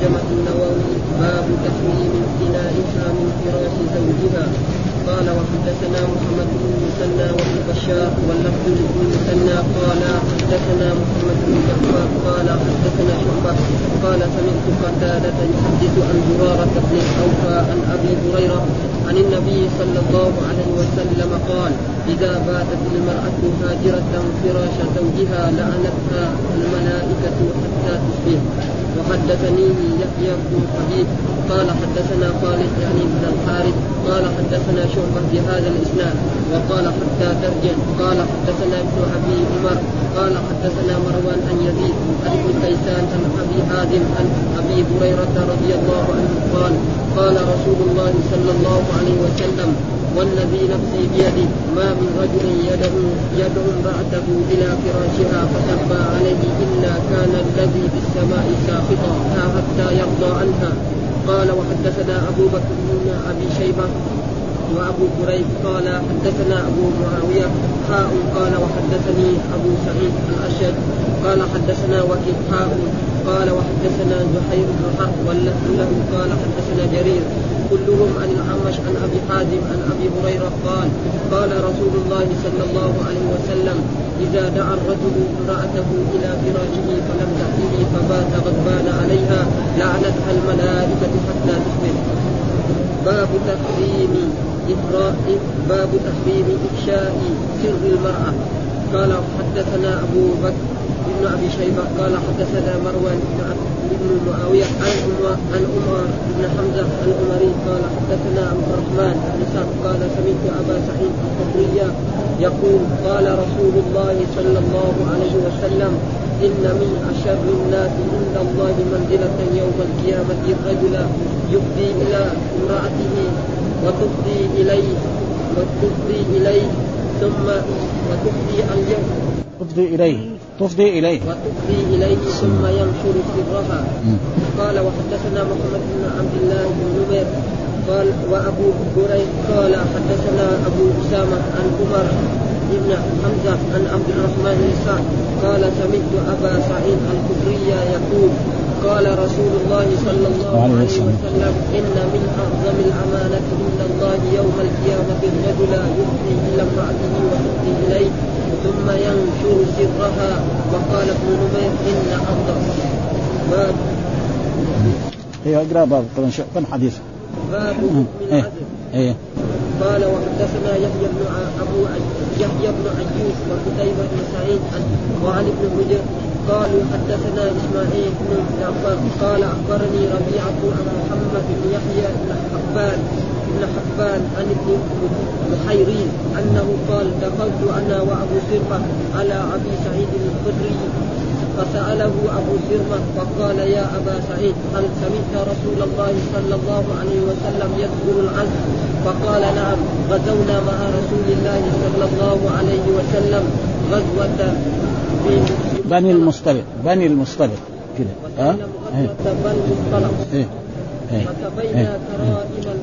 جمع النووي باب تحريم امتنائها من فراش زوجها. قال وحدثنا محمد بن المثنى وابن بشار واللفظ بن المثنى. قال حدثنا محمد بن جعفر. قال حدثنا شعبة. قال سمعت قتادة يحدث عن زرارة بن أوفى عن أبي هريرة عن النبي صلى الله عليه وسلم قال إذا باتت المرأة هاجرة فراش زوجها لعنتها الملائكة حتى تصبح وحدثني يحيى بن حبيب قال حدثنا خالد يعني بن الحارث قال حدثنا شعبة بهذا الإسناد وقال حتى ترجع قال حدثنا ابن أبي عمر قال حدثنا مروان عن يزيد عن ابن كيسان عن أبي حازم عن أبي هريرة رضي الله عنه قال قال رسول الله صلى الله عليه وسلم والذي نفسي بيده ما من رجل يدعو يدعو امرأته إلى فراشها فتخفى عليه إلا كان الذي في السماء ساخطا حتى يرضى عنها. قال وحدثنا أبو بكر بن أبي شيبة وأبو كريب قال حدثنا أبو معاوية. حاء قال وحدثني أبو سعيد الأشد. قال حدثنا وكيل. حاء قال وحدثنا زهير بن له قال حدثنا جرير. كلهم عن الأعمش عن أبي حازم عن أبي هريرة قال قال رسول الله صلى الله عليه وسلم إذا دعا الرجل امرأته إلى فراشه فلم تأته فبات غضبان عليها لعنتها الملائكة حتى تصبح باب تحريم إفراء باب تحريم إفشاء سر المرأة. قال حدثنا أبو بكر بن أبي شيبة قال حدثنا مروان بن معاوية عن عن عمر بن حمزة العمري قال حدثنا عبد الرحمن بن سعد قال سمعت أبا سعيد الخدري يقول قال رسول الله صلى الله عليه وسلم إن من أشر الناس عند الله منزلة يوم القيامة الرجل يفضي إلى امرأته وتفضي إليه وتفضي إليه ثم وتفضي اليوم تفضي إليه. تفضي إليه. وتفضي إليه ثم ينشر سرها. قال وحدثنا محمد بن عبد الله بن نمير قال وأبو هريرة قال حدثنا أبو أسامة عن عمر بن حمزة عن عبد الرحمن بن سعد قال سمعت أبا سعيد الخدري يقول قال رسول الله صلى الله عليه وسلم إن من أعظم الأمانة عند الله يوم القيامة الرجل يفضي إلى امرأته وتفضي إليه. ثم ينشر سرها وقال ابن نمير إن أفضل. باب. هي أقرأ باب كم حديث؟ باب حكم إيه. العدل إيه قال وحدثنا يحيى بن أبو يحيى بن ايوب وقتيبة بن سعيد وعن ابن هجر قالوا حدثنا إسماعيل بن جعفر. قال أخبرني ربيعة عن محمد بن يحيى بن حبان. بن حبان عن ابن بحيرين أنه قال دخلت أنا وأبو سرقه على أبي سعيد الخدري. فسأله أبو سرمة فقال يا أبا سعيد هل سمعت رسول الله صلى الله عليه وسلم يذكر العزم فقال نعم غزونا مع رسول الله صلى الله عليه وسلم غزوة بني المصطلق بني المصطلق كده ها؟ بني المصطلق. إيه فكفينا إيه. كرائم العرب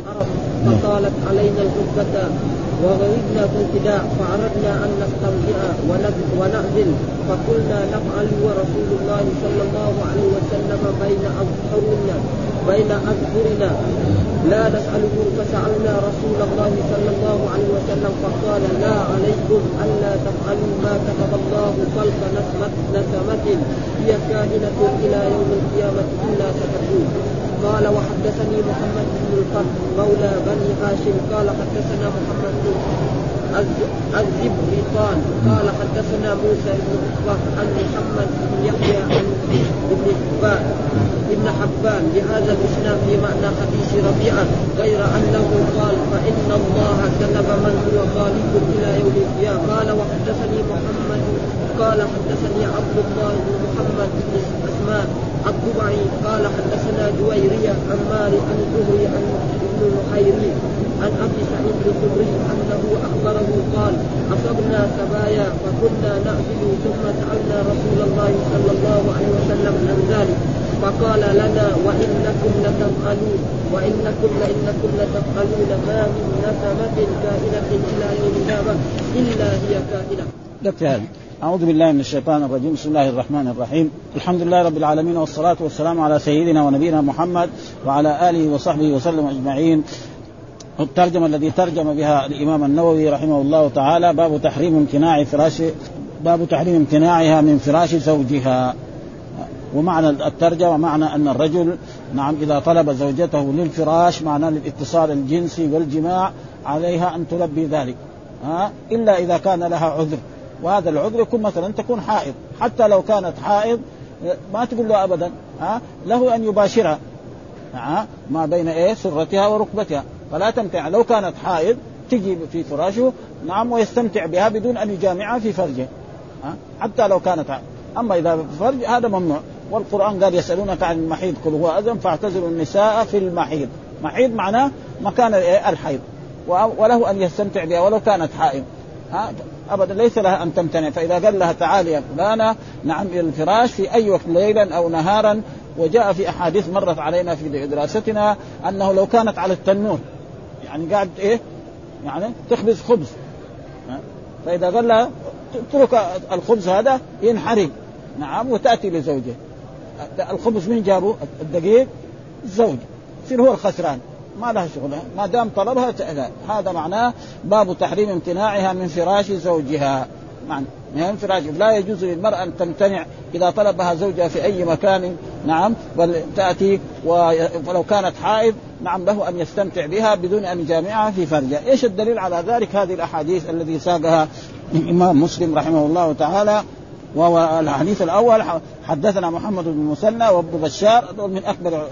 فطالت علينا الغربة وغربنا في الفداء فأردنا أن نسترجع ونعزل فقلنا نفعل ورسول الله صلى الله عليه وسلم بين أظهرنا بين أظهرنا. لا نسأله فسألنا رسول الله صلى الله عليه وسلم فقال لا عليكم ألا تفعلوا ما كتب الله خلق نسمة نسمة هي كائنة إلى يوم القيامة إلا ستكون. قال وحدثني محمد بن الفرد مولى بني هاشم قال حدثنا محمد بن الزبرقان قال حدثنا موسى بن عقبة عن محمد بن يحيى عن ابن حبان ابن حبان. بهذا الإسناد في معنى حديث ربيعة. غير أنه قال فإن الله كتب من هو خالق إلى يوم القيامة. قال وحدثني محمد قال حدثني عبد الله بن محمد بن اسماء الضبعي قال حدثنا جويرية عن مالك عن عن ابن عن ابي سعيد الخدري أنه أخبره قال أصبنا سبايا فكنا نعزل ثم سالنا رسول الله صلى الله عليه وسلم عن ذلك. فقال لنا وإنكم لتفعلون وإنكم لإنكم لتفعلون ما من نسمة كائنة إلى يوم إلا هي كائنة. هذا. أعوذ بالله من الشيطان الرجيم. بسم الله الرحمن الرحيم. الحمد لله رب العالمين والصلاة والسلام على سيدنا ونبينا محمد وعلى آله وصحبه وسلم أجمعين. الترجمة الذي ترجم بها الإمام النووي رحمه الله تعالى باب تحريم امتناع فراش باب تحريم امتناعها من فراش زوجها. ومعنى الترجمة معنى أن الرجل نعم إذا طلب زوجته للفراش معناه للاتصال الجنسي والجماع عليها أن تلبي ذلك. ها؟ إلا إذا كان لها عذر. وهذا العذر يكون مثلا تكون حائض. حتى لو كانت حائض ما تقول له أبدا ها؟ له أن يباشرها. ها؟ ما بين إيه؟ سرتها وركبتها. فلا تمتع لو كانت حائض تجي في فراشه نعم ويستمتع بها بدون أن يجامعها في فرجه. ها؟ حتى لو كانت حائض. أما إذا فرج هذا ممنوع. والقرآن قال يسألونك عن المحيض قل هو أذن فاعتزلوا النساء في المحيض. محيض معناه مكان الحيض. وله أن يستمتع بها ولو كانت حائض. ها؟ ابدا ليس لها أن تمتنع. فإذا قال لها تعالي يا فلانة نعم إلى الفراش في أي وقت ليلا أو نهارا. وجاء في أحاديث مرت علينا في دراستنا أنه لو كانت على التنور يعني قاعد إيه؟ يعني تخبز خبز. فإذا قال لها اترك الخبز هذا ينحرق. نعم وتأتي لزوجه. الخبز من جابه الدقيق؟ الزوج. يصير هو الخسران. ما لها شغل. ما دام طلبها هذا معناه باب تحريم امتناعها من فراش زوجها. معنى فراش. لا يجوز للمرأة أن تمتنع إذا طلبها زوجها في أي مكان. نعم بل تأتي ولو كانت حائض نعم له أن يستمتع بها بدون أن يجامعها في فرجها. إيش الدليل على ذلك؟ هذه الأحاديث الذي ساقها الإمام مسلم رحمه الله تعالى. وهو الحديث الأول حدثنا محمد بن المثنى وابن بشار من أكبر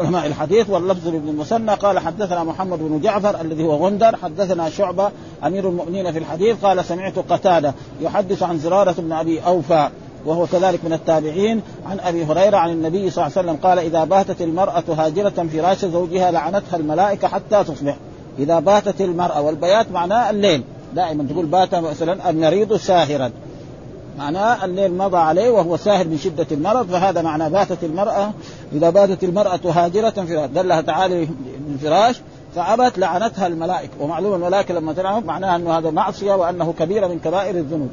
علماء الحديث واللفظ لابن المثنى قال حدثنا محمد بن جعفر الذي هو غندر حدثنا شعبة أمير المؤمنين في الحديث قال سمعت قتادة يحدث عن زرارة بن أبي أوفى وهو كذلك من التابعين عن أبي هريرة عن النبي صلى الله عليه وسلم قال إذا باتت المرأة هاجرة فراش زوجها لعنتها الملائكة حتى تصبح. إذا باتت المرأة والبيات معناه الليل دائما تقول بات مثلا المريض ساهرا. معناه الليل مضى عليه وهو ساهر من شدة المرض فهذا معنى باتت المرأة إذا باتت المرأة هاجرة في دلها تعالى بالفراش فأبت لعنتها الملائكة. ومعلوم الملائكة لما تلعنه معناها أنه هذا معصية وأنه كبيرة من كبائر الذنوب.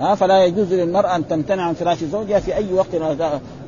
ها فلا يجوز للمرأة أن تمتنع عن فراش زوجها في أي وقت.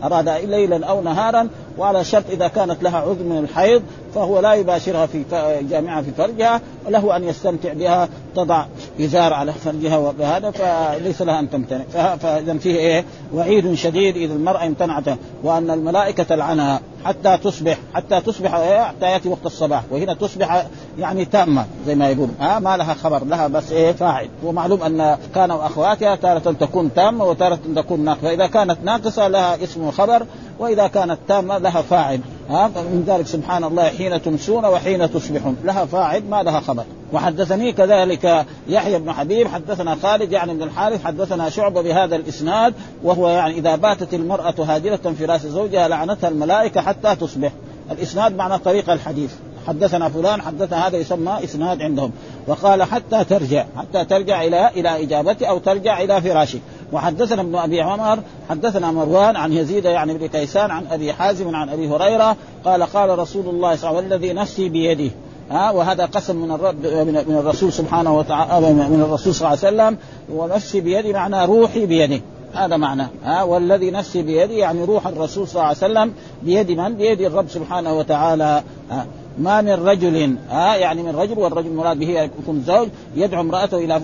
أراد ليلا أو نهارا وعلى شرط إذا كانت لها عذر من الحيض فهو لا يباشرها في جامعة في فرجها وله أن يستمتع بها تضع إزار على فرجها وهذا فليس لها أن تمتنع. فإذا فيه إيه؟ وعيد شديد إذا المرأة امتنعت وأن الملائكة تلعنها حتى تصبح حتى تصبح إيه؟ حتى يأتي وقت الصباح وهنا تصبح يعني تامة زي ما يقول ها؟ ما لها خبر لها بس إيه؟ فاعل. ومعلوم أن كانوا أخواتها تارة تكون تامة وتارة تكون ناقصة. فإذا كانت ناقصة لها اسم وخبر وإذا كانت تامة لها فاعل. ها؟ من ذلك سبحان الله حين تمسون وحين تصبحون. لها فاعل ما لها خبر. وحدثني كذلك يحيى بن حبيب حدثنا خالد يعني بن الحارث حدثنا شعبة بهذا الإسناد وهو يعني إذا باتت المرأة هاجرة في رأس زوجها لعنتها الملائكة حتى تصبح. الإسناد معنى طريق الحديث. حدثنا فلان حدثنا هذا يسمى إسناد عندهم. وقال حتى ترجع حتى ترجع إلى إلى اجابته أو ترجع إلى فراشك وحدثنا ابن أبي عمر حدثنا مروان عن يزيد يعني بن كيسان عن أبي حازم عن أبي هريرة قال قال رسول الله صلى الله عليه وسلم والذي نفسي بيده. ها وهذا قسم من الرب من الرسول سبحانه وتعالى من الرسول صلى الله عليه وسلم ونفسي بيدي معنى روحي بيده. هذا معنى. ها والذي نفسي بيدي يعني روح الرسول صلى الله عليه وسلم. بيد من؟ بيد الرب سبحانه وتعالى. ها ما من رجل ها يعني من رجل والرجل المراد به يكون زوج يدعو امرأته إلى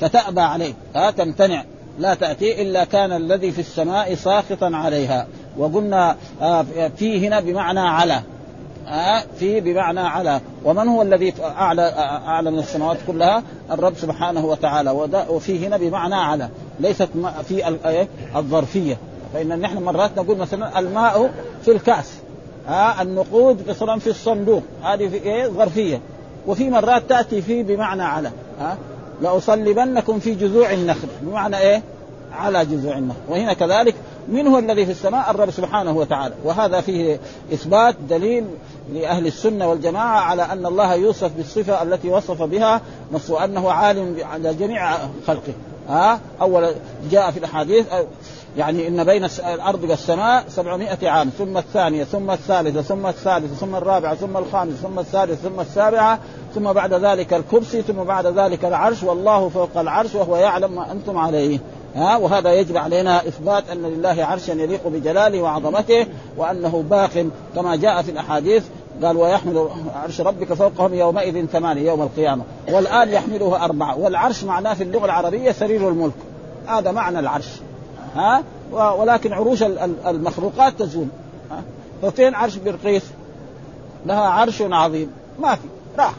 فتأبى عليه. ها تمتنع. لا تأتي إلا كان الذي في السماء ساخطا عليها. وقلنا في هنا بمعنى على. في بمعنى على. ومن هو الذي أعلى أعلى من السماوات كلها؟ الرب سبحانه وتعالى. وفي هنا بمعنى على. ليست في الظرفية. فإن نحن مرات نقول مثلا الماء في الكأس. ها النقود مثلا في الصندوق. هذه في إيه؟ ظرفية. وفي مرات تأتي فيه بمعنى على. ها لأصلبنكم في جذوع النخل. بمعنى إيه؟ على جذوع النخل. وهنا كذلك من هو الذي في السماء؟ الرب سبحانه وتعالى. وهذا فيه إثبات دليل لأهل السنة والجماعة على أن الله يوصف بالصفة التي وصف بها وانه عالم على جميع خلقه. ها؟ أول جاء في الأحاديث يعني إن بين الأرض والسماء 700 عام ثم الثانية ثم الثالثة ثم الثالثة ثم الرابعة ثم الخامسة ثم السادسة ثم السابعة ثم بعد ذلك الكرسي ثم بعد ذلك العرش والله فوق العرش وهو يعلم ما أنتم عليه. ها؟ وهذا يجب علينا إثبات أن لله عرشا يليق بجلاله وعظمته وأنه باق كما جاء في الأحاديث. قال ويحمل عرش ربك فوقهم يومئذ ثمانية يوم القيامة. والآن يحمله أربعة. والعرش معناه في اللغة العربية سرير الملك. هذا معنى العرش. ها؟ ولكن عروش المخلوقات تزول ففين عرش بلقيس؟ لها عرش عظيم ما في راح.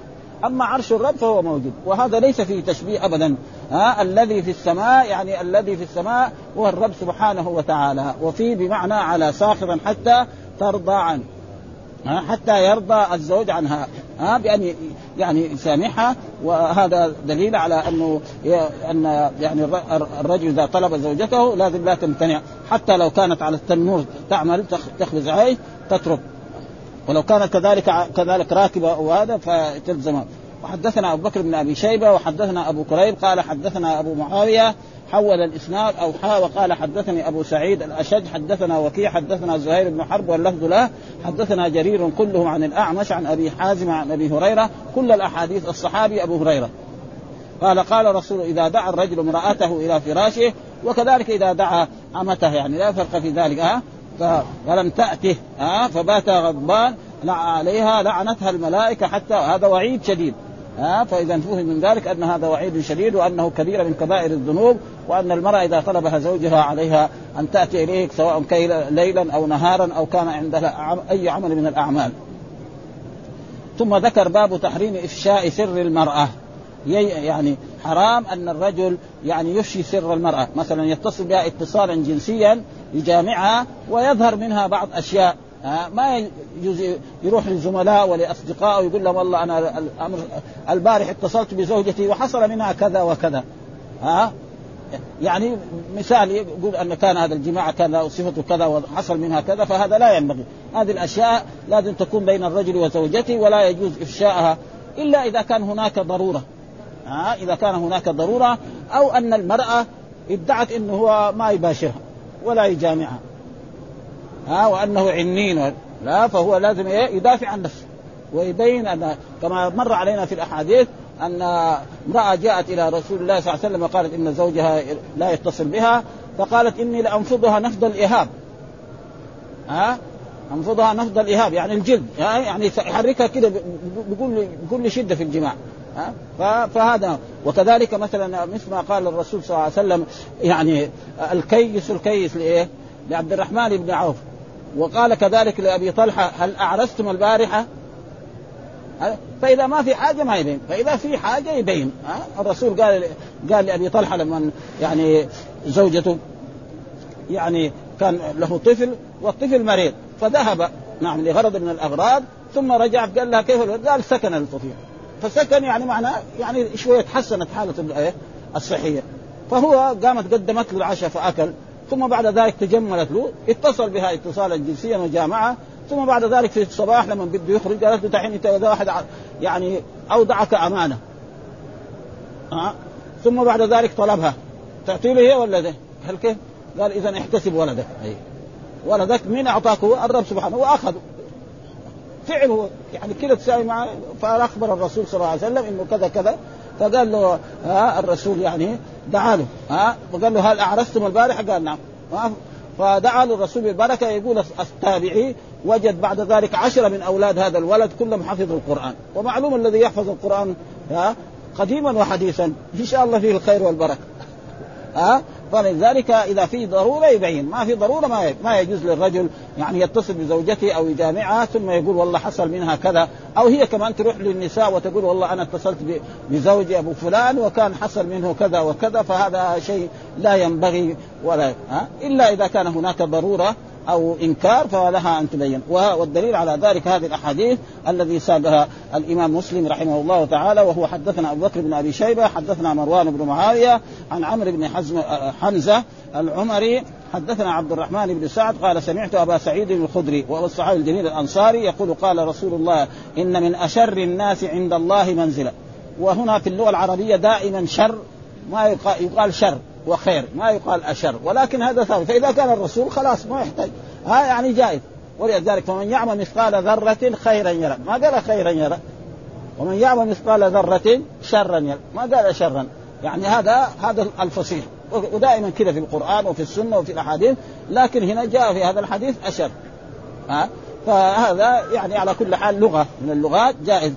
أما عرش الرب فهو موجود وهذا ليس فيه تشبيه ابدا ها؟ الذي في السماء يعني الذي في السماء هو الرب سبحانه وتعالى وفي بمعنى على ساخرا حتى ترضى عنه. حتى يرضى الزوج عنها ها بأن يعني يسامحها وهذا دليل على أنه أن يعني الرجل إذا طلب زوجته لازم لا تمتنع حتى لو كانت على التنور تعمل تخبز عيش تترك. ولو كانت كذلك كذلك راكبة وهذا فتلزم وحدثنا أبو بكر بن أبي شيبة وحدثنا أبو كريب قال حدثنا أبو معاوية حول الإسناد أو حا وقال حدثني أبو سعيد الأشج حدثنا وكيع حدثنا زهير بن حرب واللفظ له حدثنا جرير كلهم عن الأعمش عن أبي حازم عن أبي هريرة كل الأحاديث الصحابي أبو هريرة قال قال رسول إذا دعا الرجل امرأته إلى فراشه وكذلك إذا دعا امته يعني لا فرق في ذلك ها؟ فلم تأته ها؟ فبات غضبان عليها لعنتها الملائكة حتى هذا وعيد شديد ها فإذا فهم من ذلك أن هذا وعيد شديد وأنه كبيره من كبائر الذنوب وأن المرأة إذا طلبها زوجها عليها أن تأتي اليه سواء ليلا أو نهارا أو كان عندها أي عمل من الأعمال. ثم ذكر باب تحريم إفشاء سر المرأة. يعني حرام أن الرجل يعني يفشي سر المرأة، مثلا يتصل بها اتصالا جنسيا يجامعها ويظهر منها بعض أشياء. ها؟ ما يجوز يروح للزملاء ولأصدقائه ويقول لهم والله أنا الأمر البارح اتصلت بزوجتي وحصل منها كذا وكذا. ها؟ يعني مثال يقول أن كان هذا الجماعه كان صفته كذا وحصل منها كذا فهذا لا ينبغي. هذه الأشياء لازم تكون بين الرجل وزوجته ولا يجوز إفشاءها إلا إذا كان هناك ضرورة. ها؟ إذا كان هناك ضرورة أو أن المرأة ادعت إنه هو ما يباشرها ولا يجامعها. ها وأنه عنين لا فهو لازم إيه؟ يدافع عن نفسه. ويبين أن كما مر علينا في الأحاديث أن امرأة جاءت إلى رسول الله صلى الله عليه وسلم وقالت إن زوجها لا يتصل بها فقالت إني لأنفضها نفض الإهاب. ها؟ أنفضها نفض الإهاب يعني الجلد. يعني يحركها كده بكل بكل شدة في الجماع. ها؟ فهذا. وكذلك مثلا مثل ما قال الرسول صلى الله عليه وسلم يعني الكيس الكيس لإيه؟ لعبد الرحمن بن عوف. وقال كذلك لأبي طلحة هل أعرستم البارحة؟ فإذا ما في حاجة ما يبين، فإذا في حاجة يبين، الرسول قال قال لأبي طلحة لما يعني زوجته يعني كان له طفل والطفل مريض فذهب نعم لغرض من الأغراض ثم رجع قال لها كيف قال سكن الطفل فسكن يعني معناه يعني شوية تحسنت حالته الصحية. فهو قامت قدمت له العشاء فأكل. ثم بعد ذلك تجملت له اتصل بها اتصالا جنسيا وجامعها ثم بعد ذلك في الصباح لما بده يخرج قالت له دحين انت واحد يعني اودعك أمانة ها ثم بعد ذلك طلبها تعطي له هي ولا ده؟ هل كيف؟ قال إذا احتسب ولدك أي. ولدك مين أعطاك هو؟ الرب سبحانه واخذه فعله يعني كذا تساوي معه فأخبر الرسول صلى الله عليه وسلم إنه كذا كذا فقال له ها الرسول يعني دعا له ها؟ وقال له هل اعرستم البارحة؟ قال نعم. فدعا له الرسول بالبركة. يقول التابعي وجد بعد ذلك عشرة من أولاد هذا الولد كلهم حفظوا القرآن. ومعلوم الذي يحفظ القرآن ها؟ قديما وحديثا. إن شاء الله فيه الخير والبركة. ها؟ فلذلك إذا في ضرورة يبين. ما في ضرورة ما ما يجوز للرجل يعني يتصل بزوجته أو يجامعها ثم يقول والله حصل منها كذا. أو هي كمان تروح للنساء وتقول والله أنا اتصلت بزوجي أبو فلان وكان حصل منه كذا وكذا فهذا شيء لا ينبغي ولا ها؟ إلا إذا كان هناك ضرورة أو إنكار فلها أن تبين. والدليل على ذلك هذه الأحاديث الذي سابها الإمام مسلم رحمه الله تعالى وهو حدثنا أبو بكر بن أبي شيبة حدثنا مروان بن معاوية عن عمرو بن حزم حمزة العمري حدثنا عبد الرحمن بن سعد قال سمعت أبا سعيد الخدري وهو الصحابي الجليل الأنصاري يقول قال رسول الله إن من أشر الناس عند الله منزلة. وهنا في اللغة العربية دائما شر ما يقال شر. وخير. ما يقال أشر ولكن هذا ثابت. فإذا كان الرسول خلاص ما يحتاج. ها يعني جائز. ولذلك فمن يعمل مثقال ذرة خيرا يرى. ما قال خيرا يرى. ومن يعمل مثقال ذرة شرا يرى. ما قال شرا. يعني هذا هذا الفصيح. ودائما كذا في القرآن وفي السنة وفي الأحاديث. لكن هنا جاء في هذا الحديث أشر. ها؟ فهذا يعني على كل حال لغة من اللغات جائز.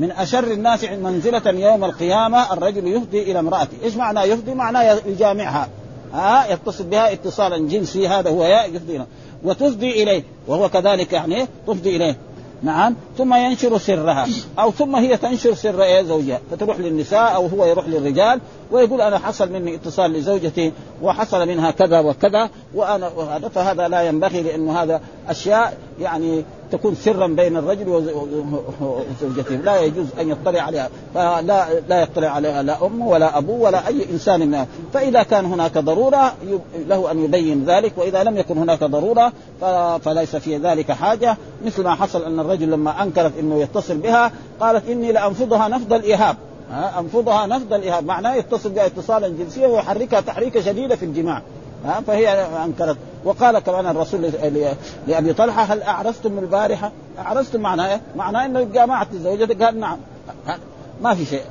من أشر الناس منزلة يوم القيامة الرجل يفضي إلى امرأته. إيش معنى يفضي معناه يجامعها. ها؟ يتصل بها اتصالا جنسي هذا هو يفضي وتفضي إليه وهو كذلك يعني تفضي إليه. نعم؟ ثم ينشر سرها. أو ثم هي تنشر سر إيه؟ زوجها. فتروح للنساء أو هو يروح للرجال ويقول أنا حصل مني اتصال لزوجتي وحصل منها كذا وكذا وأنا وهذا فهذا لا ينبغي لأنه هذا أشياء يعني تكون سرا بين الرجل وزوجته. لا يجوز أن يطلع عليها. فلا لا يطلع عليها لا امه ولا ابوه ولا أي إنسان منها فإذا كان هناك ضرورة له أن يبين ذلك وإذا لم يكن هناك ضرورة فليس في ذلك حاجة. مثل ما حصل أن الرجل لما أنكرت إنه يتصل بها قالت إني لأنفضها نفض الإيهاب. أنفضها نفض الإيهاب. معناه يتصل بها اتصالا جنسيا ويحركها تحريكة شديدة في الجماع. ها فهي أنكرت وقال كمان الرسول لأبي طلحة هل اعرستم البارحة؟ اعرستم معناه إيه؟ معناه إنه جامعت زوجتك قال نعم ما في شيء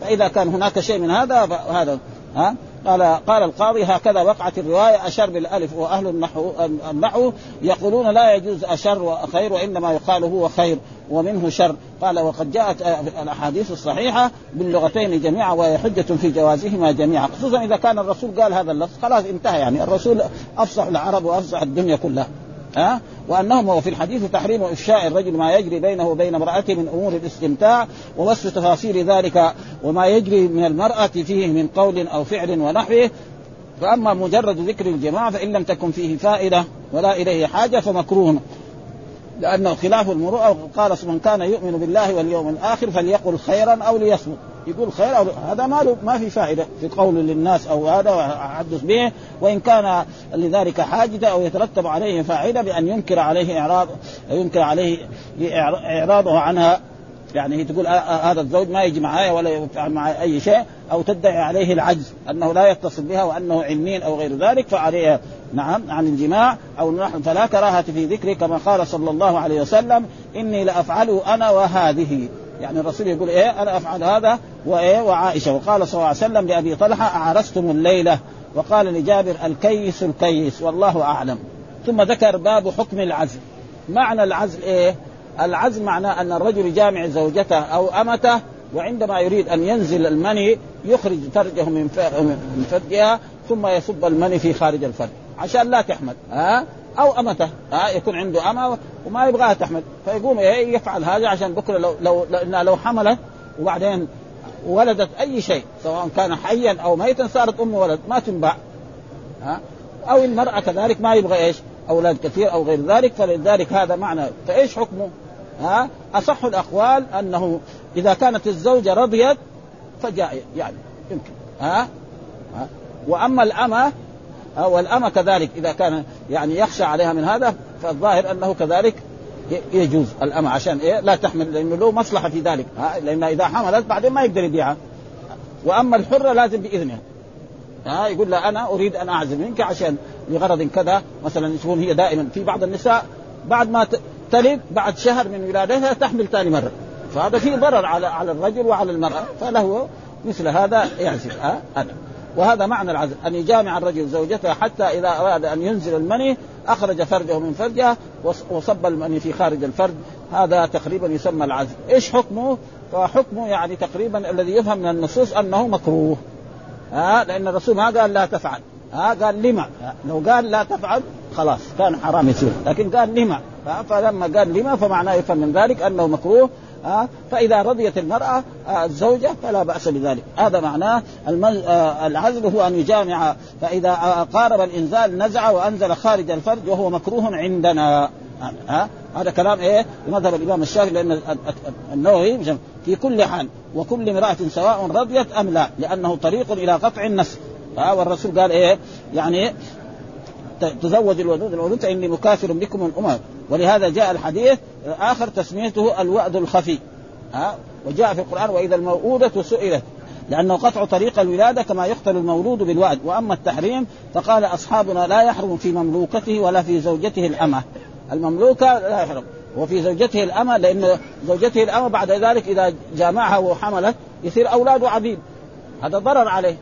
فإذا كان هناك شيء من هذا هذا ها قال قال القاضي هكذا وقعت الرواية أشر بالألف واهل النحو النحو يقولون لا يجوز أشر وخير وإنما يقال هو خير ومنه شر. قال وقد جاءت الأحاديث الصحيحة باللغتين جميعا وهي حجة في جوازهما جميعا خصوصا إذا كان الرسول قال هذا اللفظ خلاص انتهى يعني الرسول أفصح العرب وأفصح الدنيا كلها. ها؟ وأنهم وفي الحديث تحريم إفشاء الرجل ما يجري بينه وبين امراته من أمور الاستمتاع ووصف تفاصيل ذلك وما يجري من المرأة فيه من قول أو فعل ونحوه. فأما مجرد ذكر الجماعه فإن لم تكن فيه فائدة ولا إليه حاجة فمكروه. لأنه خلاف المروءه قال من كان يؤمن بالله واليوم الآخر فليقل خيرا أو ليصمت. يقول خير أو هذا ما له ما في فائدة في قول للناس أو هذا حدث به وإن كان لذلك حاجة أو يترتب عليه فائدة بأن ينكر عليه اعراض ينكر عليه إعراضه عنها. يعني هي تقول هذا الزوج ما يجي معايا ولا يفعل معي أي شيء أو تدعي عليه العجز أنه لا يتصل بها وأنه عنين أو غير ذلك فعليه نعم عن الجماع. أو نحن فلا كراهة في ذكره كما قال صلى الله عليه وسلم إني لافعله أنا وهذه. يعني الرسول يقول إيه أنا أفعل هذا وإيه؟ وعائشة. وقال صلى الله عليه وسلم لأبي طلحة أعرستم الليلة. وقال لجابر الكيس الكيس. والله أعلم. ثم ذكر باب حكم العزل. معنى العزل إيه؟ العزل معناه أن الرجل يجامع زوجته أو أمته وعندما يريد أن ينزل المني يخرج فرجه من فرجها ثم يصب المني في خارج الفرج. عشان لا تحمل ها؟ أو أمته. ها؟ يكون عنده أمة وما يبغاها تحمل فيقوم إيه؟ يفعل هذا عشان بكرة لو لو لو, لو حملت وبعدين ولدت أي شيء سواء كان حيا أو ميتا صارت أم ولد ما تنباع. ها؟ أو المرأة كذلك ما يبغى إيش؟ أولاد كثير أو غير ذلك فلذلك هذا معنى. فإيش حكمه؟ ها؟ أصح الأقوال أنه إذا كانت الزوجة رضيت فجاء يعني يمكن. ها, ها؟ وأما الأمة والأمة كذلك إذا كان يعني يخشى عليها من هذا فالظاهر أنه كذلك يجوز الأمة عشان إيه؟ لا تحمل لأنه له مصلحة في ذلك. لأن إذا حملت بعدين ما يقدر يبيعها. وأما الحرة لازم بإذنها ها يقول لها أنا أريد أن أعزل منك عشان لغرض كذا. مثلا تكون هي دائما في بعض النساء بعد ما تلد بعد شهر من ولادتها تحمل ثاني مرة. فهذا فيه ضرر على على الرجل وعلى المرأة. فله مثل هذا يعزل. ها أنا. وهذا معنى العزل. أن يجامع الرجل زوجته حتى إذا أراد أن ينزل المني أخرج فرجه من فرجها وصب المني في خارج الفرج. هذا تقريبا يسمى العزل. إيش حكمه؟ فحكمه يعني تقريبا الذي يفهم من النصوص أنه مكروه. ها لأن الرسول ما قال لا تفعل. ها قال لما؟ لو قال لا تفعل خلاص كان حرام يصير. لكن قال لما؟ فلما قال لما فمعناه يفهم من ذلك أنه مكروه. ها فإذا رضيت المرأة الزوجة فلا بأس بذلك. هذا معناه العزل هو أن يجامع. فإذا قارب الإنزال نزع وأنزل خارج الفرج وهو مكروه عندنا. ها هذا كلام إيه؟ مذهب الإمام الشافعي لأن النووي في كل حال وكل امرأة سواء رضيت أم لا لأنه طريق إلى قطع النسل ها والرسول قال إيه؟ يعني تزوج الودود. الودود فاني مكافر بكم الأمم. ولهذا جاء الحديث آخر تسميته الوعد الخفي. ها؟ وجاء في القرآن وإذا الموءودة سئلت. لأنه قطع طريق الولادة كما يقتل المولود بالوعد. وأما التحريم فقال أصحابنا لا يحرم في مملوكته ولا في زوجته الأمة. المملوكة لا يحرم. وفي زوجته الأمة لأن زوجته الأمة بعد ذلك إذا جامعها وحملت يصير أولاده عبيد. هذا ضرر عليه.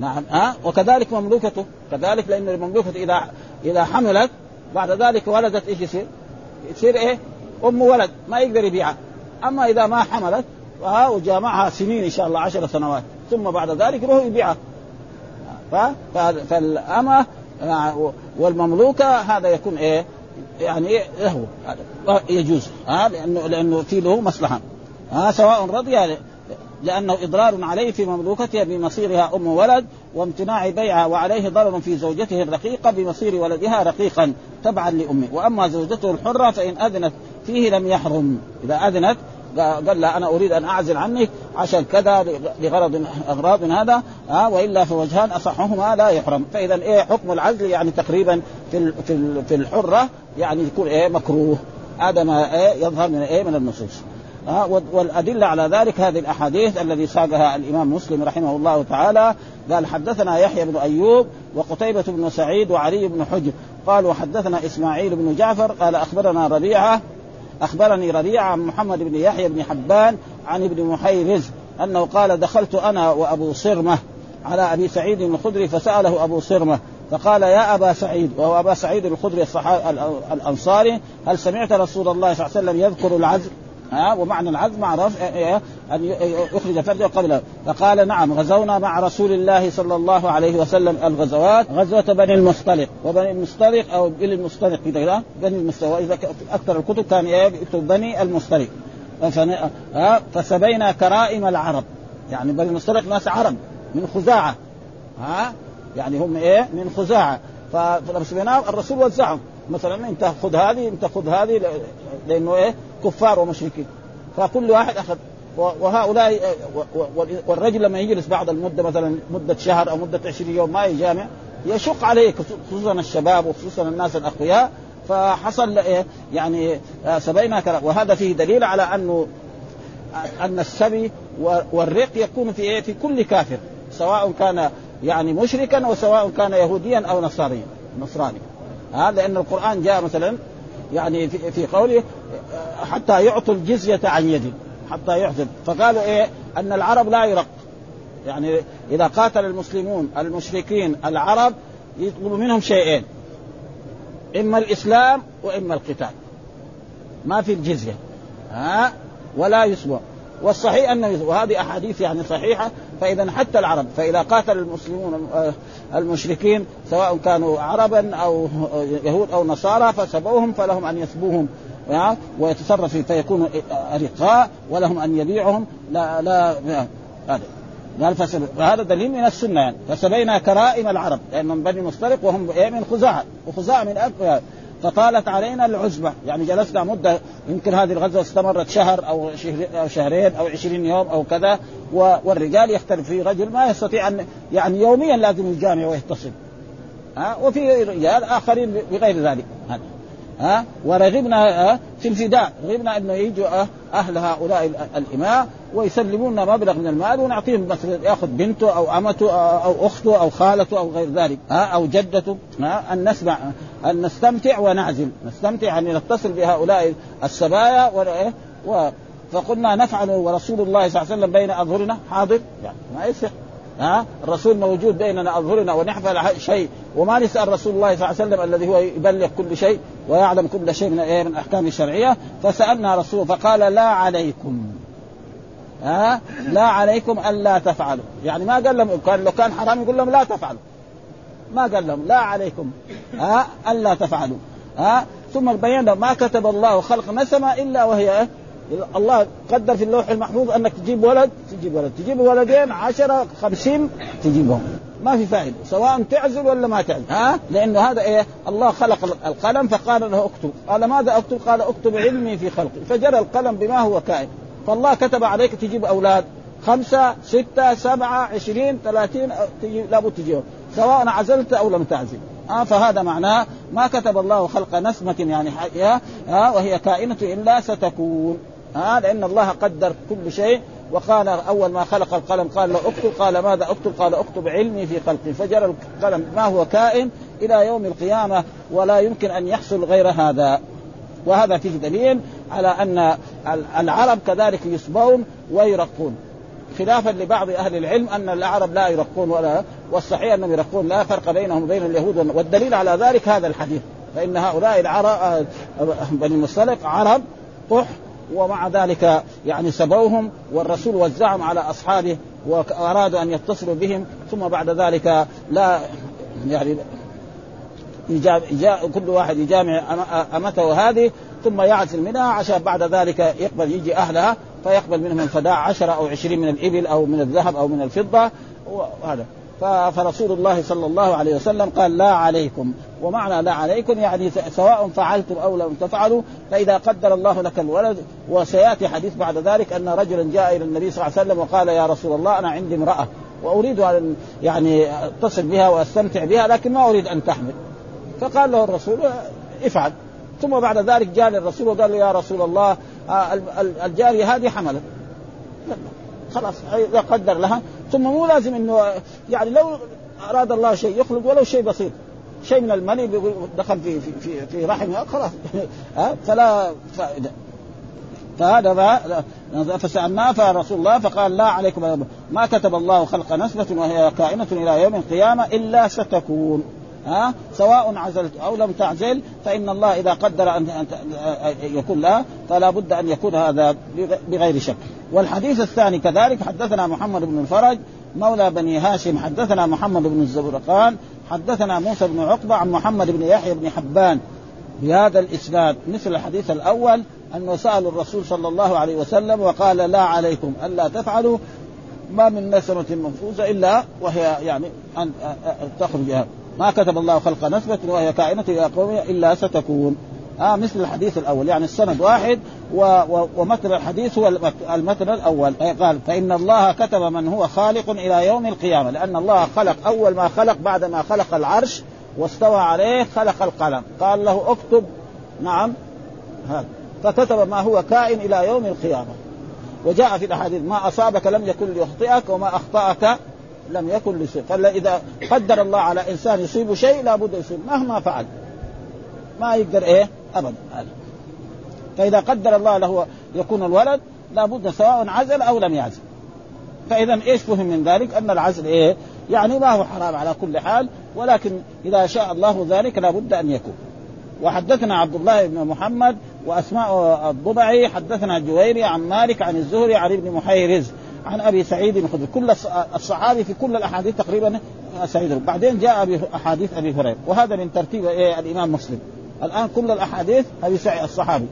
نعم. ها؟ وكذلك مملوكته. كذلك لأن المملوكة إذا إذا حملت بعد ذلك ولدت إيش يصير؟ يصير إيه؟ أم ولد ما يقدر يبيعها. أما إذا ما حملت وجامعها سنين إن شاء الله عشر سنوات. ثم بعد ذلك يروح يبيعها. فالأمة والمملوكة هذا يكون إيه؟ يعني له يجوز. ها؟ لأنه لأنه في له مصلحة. ها؟ سواء رضي لأنه إضرار عليه في مملوكتها بمصيرها أم ولد وامتناع بيعها وعليه ضرر في زوجته الرقيقة بمصير ولدها رقيقا تبعا لأمه. وأما زوجته الحرة فإن أذنت فيه لم يحرم. إذا أذنت قال لا أنا أريد أن أعزل عنك عشان كذا لغرض أغراض هذا. ها وإلا فوجهان أصحهما لا يحرم. فاذا إيه حكم العزل؟ يعني تقريبا في في الحرة يعني يكون إيه مكروه. هذا ما إيه يظهر من إيه من النصوص. والأدلة على ذلك هذه الأحاديث الذي ساقها الإمام مسلم رحمه الله تعالى. قال حدثنا يحيى بن أيوب وقتيبة بن سعيد وعلي بن حجر. قال وحدثنا إسماعيل بن جعفر قال أخبرنا ربيعة أخبرني ربيعة عن محمد بن يحيى بن حبان عن ابن محيرز أنه قال دخلت أنا وأبو صرمة على أبي سعيد الخدري فسأله أبو صرمة فقال يا أبا سعيد وهو أبا سعيد الخدري الأنصاري هل سمعت رسول الله صلى الله عليه وسلم يذكر العزل ها ومعنى العزم معروف إيه، إيه، أن يخرج فرجه قبل فقال نعم غزونا مع رسول الله صلى الله عليه وسلم الغزوات غزوة بني المصطلق. وبني المصطلق أو بني المصطلق كذا بني المصطلق. وإذا أكثر الكتب كان يكتب بني المصطلق. فسبينا كرائم العرب. يعني بني المصطلق ناس عرب من خزاعة. ها يعني هم إيه من خزاعة. فلما الرسول وزعهم. مثلا انت خذ هذه انت خذ هذه لأنه إيه؟ كفار ومشركين. فكل واحد أخذ وهؤلاء والرجل لما يجلس بعد المدة مثلا مدة شهر أو مدة 20 يوم ما يجامع يشق عليه خصوصا الشباب وخصوصا الناس الأقوياء. فحصل إيه؟ يعني آه، سبينا وهذا فيه دليل على أنه أن السبي والرق يكون في إيه؟ في كل كافر سواء كان يعني مشركا وسواء كان يهوديا أو نصرانيا. نصراني هذا لأن القرآن جاء مثلا يعني في, في قوله حتى يعطوا الجزية عن يد حتى يعطوا. فقالوا إيه؟ أن العرب لا يرق. يعني إذا قاتل المسلمون المشركين العرب يطلب منهم شيئين إما الإسلام وإما القتال. ما في الجزية. ها؟ ولا يسوى. والصحيح انه وهذه أحاديث يعني صحيحة فإذا حتى العرب فإذا قاتل المسلمون آه، المشركين سواء كانوا عربا أو يهود أو نصارى فسبوهم فلهم أن يسبوهم ويتصرف فيكونوا ارقاء ولهم أن يبيعهم. لا لا هذا قال فهذا دليل من السنة يعني. فسبينا كرائم العرب لأنهم بني مصطلق وهم إيه من خزاعة وخزاعة من فطالت علينا العزبة يعني جلسنا مدة يمكن هذه الغزوة استمرت شهر أو شهرين أو عشرين يوم أو كذا والرجال يختلف في رجل ما يستطيع أن يعني يوميا لازم يجامع ويتصل. ها؟ وفي رجال آخرين بغير ذلك. ها؟ ورغبنا في الفداء. رغبنا انه يجوا أهل هؤلاء الإماء ويسلمون مبلغ من المال ونعطيهم مثلا يأخذ بنته أو أمته أو أخته أو خالته أو غير ذلك ها أو جدته ها أن نسمع أن نستمتع ونعزل. نستمتع أن نتصل بهؤلاء السبايا و... فقلنا نفعل ورسول الله صلى الله عليه وسلم بين أظهرنا. حاضر؟ يعني ما يصح ها؟ الرسول موجود بيننا أظهرنا ونحفل شيء. وما نسأل رسول الله صلى الله عليه وسلم الذي هو يبلغ كل شيء ويعلم كل شيء من إيه من الاحكام الشرعية. فسألنا رسول فقال لا عليكم. ها؟ لا عليكم الا تفعلوا. يعني ما قال لهم كان لو كان حرام يقول لهم لا تفعلوا. ما قال لهم لا عليكم ها؟ الا تفعلوا ها؟ ثم بين ما كتب الله خلق نسمة إلا وهي الله قدر في اللوح المحفوظ أنك تجيب ولد تجيب ولد. تجيب ولدين عشرة خمسين تجيبهم. ما في فائدة. سواء تعزل ولا ما تعزل. ها؟ لأنه هذا إيه؟ الله خلق القلم فقال له اكتب. قال ماذا أكتب؟ قال اكتب علمي في خلقي. فجرى القلم بما هو كائن. فالله كتب عليك تجيب أولاد. خمسة ستة سبعة عشرين ثلاثين تجيب لابد تجيبهم. سواء عزلت أو لم تعزل. آه فهذا معناه ما كتب الله خلق نسمة يعني آه وهي كائنة إلا ستكون. ها لأن الله قدر كل شيء وقال أول ما خلق القلم قال له اكتب قال ماذا اكتب؟ قال اكتب علمي في خلقي. فجرى القلم ما هو كائن إلى يوم القيامة ولا يمكن أن يحصل غير هذا. وهذا فيه دليل على أن العرب كذلك يسبون ويرقون. خلافا لبعض أهل العلم أن العرب لا يرقون ولا والصحيح أنهم يرقون لا فرق بينهم وبين اليهود والدليل على ذلك هذا الحديث. فإن هؤلاء العرب بني المصطلق عرب قح ومع ذلك يعني سبوهم والرسول وزعهم على أصحابه وأرادوا أن يتصلوا بهم ثم بعد ذلك لا يعني يجا كل واحد يجامع أمته هذه ثم يعزل منها عشان بعد ذلك يقبل يجي أهلها فيقبل منهم الفداء عشرة أو عشرين من الإبل أو من الذهب أو من الفضة وهذا. فرسول الله صلى الله عليه وسلم قال لا عليكم. ومعنى لا عليكم يعني سواء فعلتم أو لم تفعلوا فإذا قدر الله لك الولد وسيأتي حديث بعد ذلك أن رجلا جاء إلى النبي صلى الله عليه وسلم وقال يا رسول الله أنا عندي امرأة وأريد أن يعني أتصل بها وأستمتع بها لكن ما أريد أن تحمل. فقال له الرسول افعل. ثم بعد ذلك جاء للرسول وقال له يا رسول الله آه، الجارية هذه حملت. خلاص إذا قدر لها ثم مو لازم إنه يعني لو أراد الله شيء يخلق ولو شيء بسيط. شيء من المني دخل في في في, في رحمها خلاص. ها فلا فائده فهذا فسألناه فرسول الله فقال لا عليكم. ما كتب الله خلق نسبة وهي كائنة إلى يوم القيامة إلا ستكون. ها؟ سواء عزلت أو لم تعزل فإن الله إذا قدر ان يكون لها فلا بد أن يكون هذا بغير شك. والحديث الثاني كذلك حدثنا محمد بن الفرج مولى بني هاشم حدثنا محمد بن الزبرقان حدثنا موسى بن عقبة عن محمد بن يحيى بن حبان. بهذا الإسناد مثل الحديث الأول أنه سالوا الرسول صلى الله عليه وسلم وقال لا عليكم ألا تفعلوا ما من نسمة منفوسة إلا وهي يعني أن تخرج ما كتب الله خلق نسبة وهي كائنة إلى قومها إلا ستكون. آه مثل الحديث الأول. يعني السند واحد و و ومثل الحديث هو المثل الأول. قال فإن الله كتب من هو خالق إلى يوم القيامة لأن الله خلق أول ما خلق بعد ما خلق العرش واستوى عليه خلق القلم. قال له اكتب. نعم. هذا فكتب ما هو كائن إلى يوم القيامة. وجاء في الأحاديث ما أصابك لم يكن ليخطئك وما أخطأك لم يكن لشيء. فإذا قدر الله على إنسان يصيب شيء لابد يصيب. مهما فعل. ما يقدر إيه؟ أبدا. فإذا قدر الله له يكون الولد لابد سواء عزل أو لم يعزل. فإذا إيش فهم من ذلك؟ أن العزل إيه؟ يعني ما هو حرام على كل حال ولكن إذا شاء الله ذلك لابد أن يكون. وحدثنا عبد الله بن محمد وأسماء الضبعي حدثنا جويري عن مالك عن الزهري عن ابن محيرز. عن أبي سعيد الخدري. كل الصحابي في كل الأحاديث تقريبا سعيد. بعدين جاء أحاديث أبي هريرة. وهذا من ترتيب إيه الإمام مسلم. الآن كل الأحاديث أبي سعيد الصحابي.